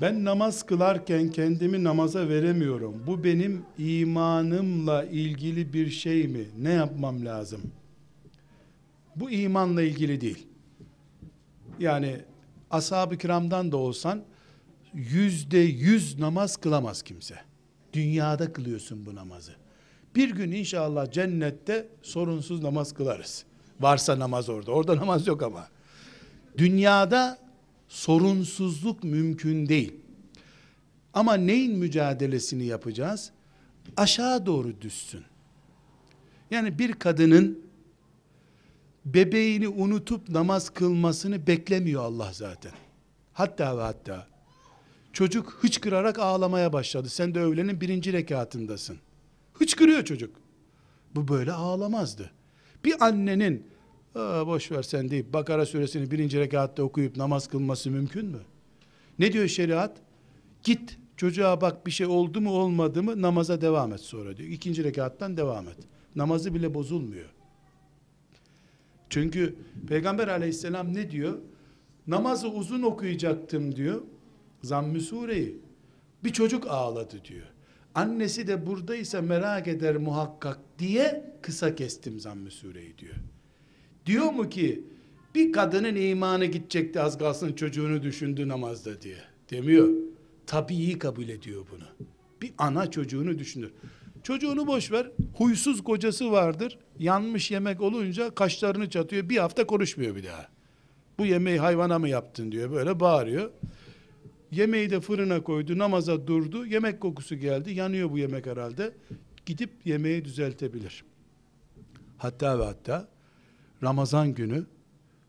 Ben namaz kılarken kendimi namaza veremiyorum. Bu benim imanımla ilgili bir şey mi? Ne yapmam lazım? Bu imanla ilgili değil. Yani ashab-ı kiramdan da olsan yüzde yüz namaz kılamaz kimse. Dünyada kılıyorsun bu namazı. Bir gün inşallah cennette sorunsuz namaz kılarız. Varsa namaz orada. Orada namaz yok ama. Dünyada sorunsuzluk mümkün değil. Ama neyin mücadelesini yapacağız? Aşağı doğru düşsün. Yani bir kadının bebeğini unutup namaz kılmasını beklemiyor Allah zaten. Hatta ve hatta çocuk hıçkırarak ağlamaya başladı. Sen de öğlenin birinci rekatındasın. Hıçkırıyor çocuk. Bu böyle ağlamazdı. Bir annenin Aa, boş ver sen deyip Bakara suresini birinci rekatta okuyup namaz kılması mümkün mü? Ne diyor şeriat? Git çocuğa bak bir şey oldu mu olmadı mı namaza devam et sonra diyor. İkinci rekattan devam et. Namazı bile bozulmuyor. Çünkü Peygamber aleyhisselam ne diyor? Namazı uzun okuyacaktım diyor. Zamm-ı sureyi. Bir çocuk ağladı diyor. Annesi de buradaysa merak eder muhakkak diye kısa kestim zamm-ı sureyi diyor. Diyor mu ki bir kadının imanı gidecekti az kalsın çocuğunu düşündü namazda diye. Demiyor. Tabii kabul ediyor bunu. Bir ana çocuğunu düşünür. Çocuğunu boş ver. Huysuz kocası vardır. Yanmış yemek olunca kaşlarını çatıyor. Bir hafta konuşmuyor bir daha. Bu yemeği hayvana mı yaptın diyor. Böyle bağırıyor. Yemeği de fırına koydu. Namaza durdu. Yemek kokusu geldi. Yanıyor bu yemek herhalde. Gidip yemeği düzeltebilir. Hatta ve hatta Ramazan günü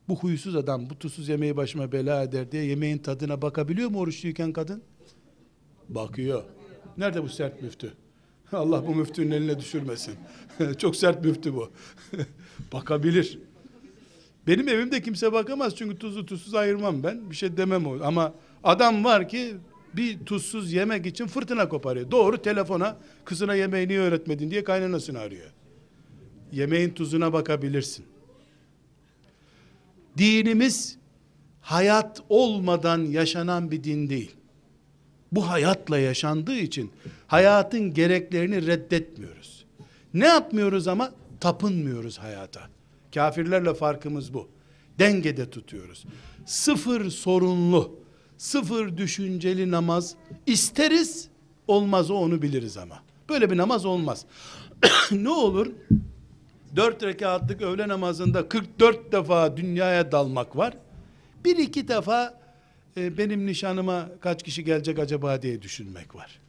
bu huysuz adam bu tuzsuz yemeği başıma bela eder diye yemeğin tadına bakabiliyor mu oruçluyken kadın? Bakıyor. Nerede bu sert müftü? Allah bu müftünün eline düşürmesin. Çok sert müftü bu. Bakabilir. Benim evimde kimse bakamaz çünkü tuzlu tuzsuz ayırmam ben. Bir şey demem o. Ama adam var ki bir tuzsuz yemek için fırtına koparıyor. Doğru telefona kızına yemeği niye öğretmedin diye kaynanasını arıyor. Yemeğin tuzuna bakabilirsin. Dinimiz hayat olmadan yaşanan bir din değil. Bu hayatla yaşandığı için hayatın gereklerini reddetmiyoruz. Ne yapmıyoruz ama tapınmıyoruz hayata. Kafirlerle farkımız bu. Dengede tutuyoruz. Sıfır sorunlu, sıfır düşünceli namaz isteriz, olmaz o onu biliriz ama. Böyle bir namaz olmaz. ne olur? Dört rekatlık öğle namazında 44 defa dünyaya dalmak var. Bir iki defa e, benim nişanıma kaç kişi gelecek acaba diye düşünmek var.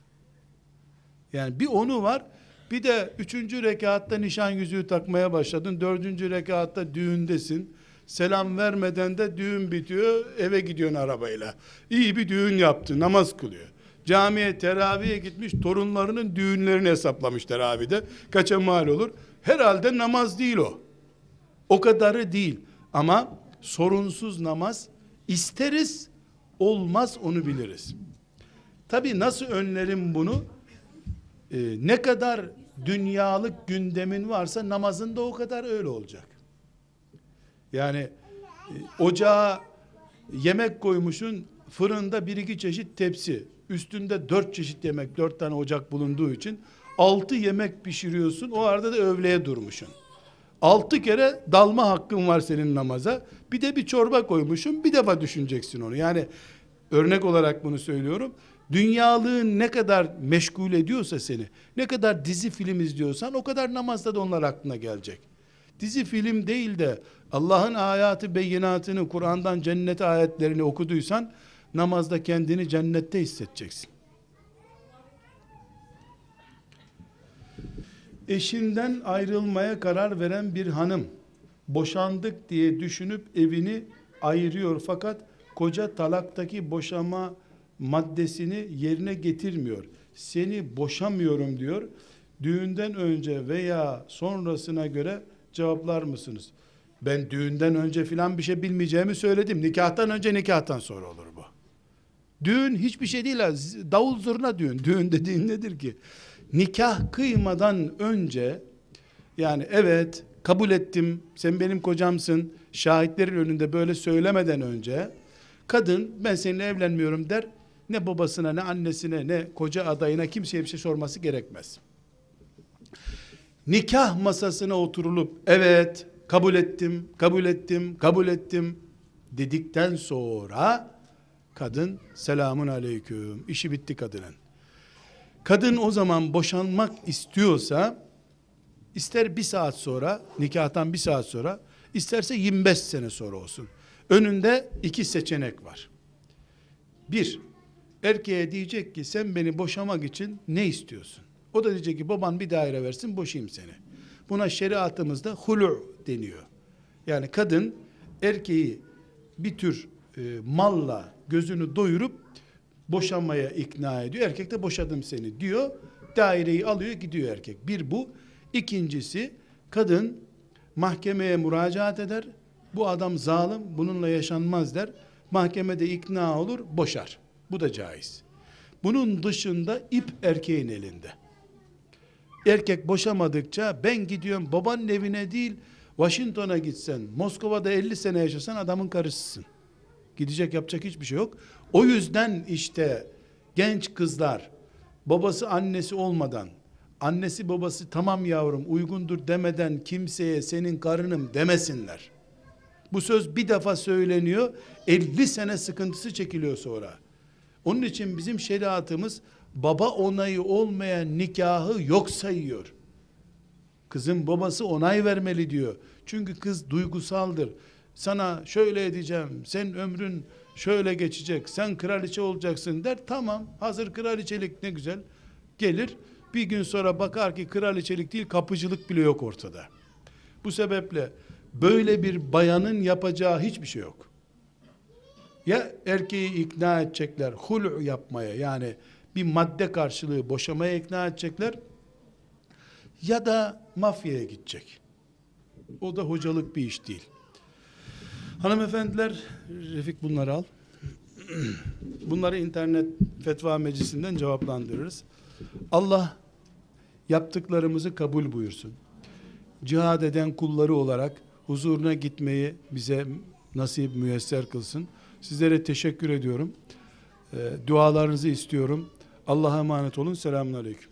Yani bir onu var. Bir de üçüncü rekatta nişan yüzüğü takmaya başladın. Dördüncü rekatta düğündesin. Selam vermeden de düğün bitiyor. Eve gidiyorsun arabayla. İyi bir düğün yaptı. Namaz kılıyor. Camiye teraviye gitmiş. Torunlarının düğünlerini hesaplamış teravide. Kaça mal olur? Herhalde namaz değil o. O kadarı değil. Ama sorunsuz namaz isteriz. Olmaz onu biliriz. Tabi nasıl önlerim bunu? Ee, ne kadar dünyalık gündemin varsa namazın da o kadar öyle olacak. Yani e, ocağa yemek koymuşun fırında bir iki çeşit tepsi üstünde dört çeşit yemek dört tane ocak bulunduğu için altı yemek pişiriyorsun o arada da övleye durmuşsun. Altı kere dalma hakkın var senin namaza. Bir de bir çorba koymuşsun bir defa düşüneceksin onu. Yani örnek olarak bunu söylüyorum. Dünyalığın ne kadar meşgul ediyorsa seni, ne kadar dizi film izliyorsan o kadar namazda da onlar aklına gelecek. Dizi film değil de Allah'ın ayatı beyinatını, Kur'an'dan cennet ayetlerini okuduysan namazda kendini cennette hissedeceksin. Eşinden ayrılmaya karar veren bir hanım boşandık diye düşünüp evini ayırıyor fakat koca talaktaki boşama maddesini yerine getirmiyor. Seni boşamıyorum diyor. Düğünden önce veya sonrasına göre cevaplar mısınız? Ben düğünden önce filan bir şey bilmeyeceğimi söyledim. Nikahtan önce nikahtan sonra olur bu. Düğün hiçbir şey değil. Davul zurna düğün. Düğün dediğin nedir ki? Nikah kıymadan önce yani evet kabul ettim sen benim kocamsın şahitlerin önünde böyle söylemeden önce kadın ben seninle evlenmiyorum der ne babasına ne annesine ne koca adayına kimseye bir şey sorması gerekmez. Nikah masasına oturulup evet kabul ettim kabul ettim kabul ettim dedikten sonra kadın selamun aleyküm işi bitti kadının. Kadın o zaman boşanmak istiyorsa ister bir saat sonra nikahtan bir saat sonra isterse 25 sene sonra olsun. Önünde iki seçenek var. Bir, erkeğe diyecek ki sen beni boşamak için ne istiyorsun? O da diyecek ki baban bir daire versin boşayayım seni. Buna şeriatımızda hulu deniyor. Yani kadın erkeği bir tür e, malla gözünü doyurup boşanmaya ikna ediyor. Erkek de boşadım seni diyor. Daireyi alıyor gidiyor erkek. Bir bu. İkincisi kadın mahkemeye müracaat eder. Bu adam zalim bununla yaşanmaz der. Mahkemede ikna olur boşar. Bu da caiz. Bunun dışında ip erkeğin elinde. Erkek boşamadıkça ben gidiyorum babanın evine değil Washington'a gitsen, Moskova'da 50 sene yaşasan adamın karısısın. Gidecek yapacak hiçbir şey yok. O yüzden işte genç kızlar babası annesi olmadan annesi babası tamam yavrum uygundur demeden kimseye senin karınım demesinler. Bu söz bir defa söyleniyor 50 sene sıkıntısı çekiliyor sonra. Onun için bizim şeriatımız baba onayı olmayan nikahı yok sayıyor. Kızın babası onay vermeli diyor. Çünkü kız duygusaldır. Sana şöyle edeceğim, sen ömrün şöyle geçecek, sen kraliçe olacaksın der. Tamam, hazır kraliçelik ne güzel. Gelir, bir gün sonra bakar ki kraliçelik değil, kapıcılık bile yok ortada. Bu sebeple böyle bir bayanın yapacağı hiçbir şey yok. Ya erkeği ikna edecekler, hulu yapmaya yani bir madde karşılığı boşamaya ikna edecekler ya da mafyaya gidecek. O da hocalık bir iş değil. Hanımefendiler, Refik bunları al. Bunları internet fetva meclisinden cevaplandırırız. Allah yaptıklarımızı kabul buyursun. Cihad eden kulları olarak huzuruna gitmeyi bize nasip müyesser kılsın. Sizlere teşekkür ediyorum. Ee, dualarınızı istiyorum. Allah'a emanet olun. Selamun Aleyküm.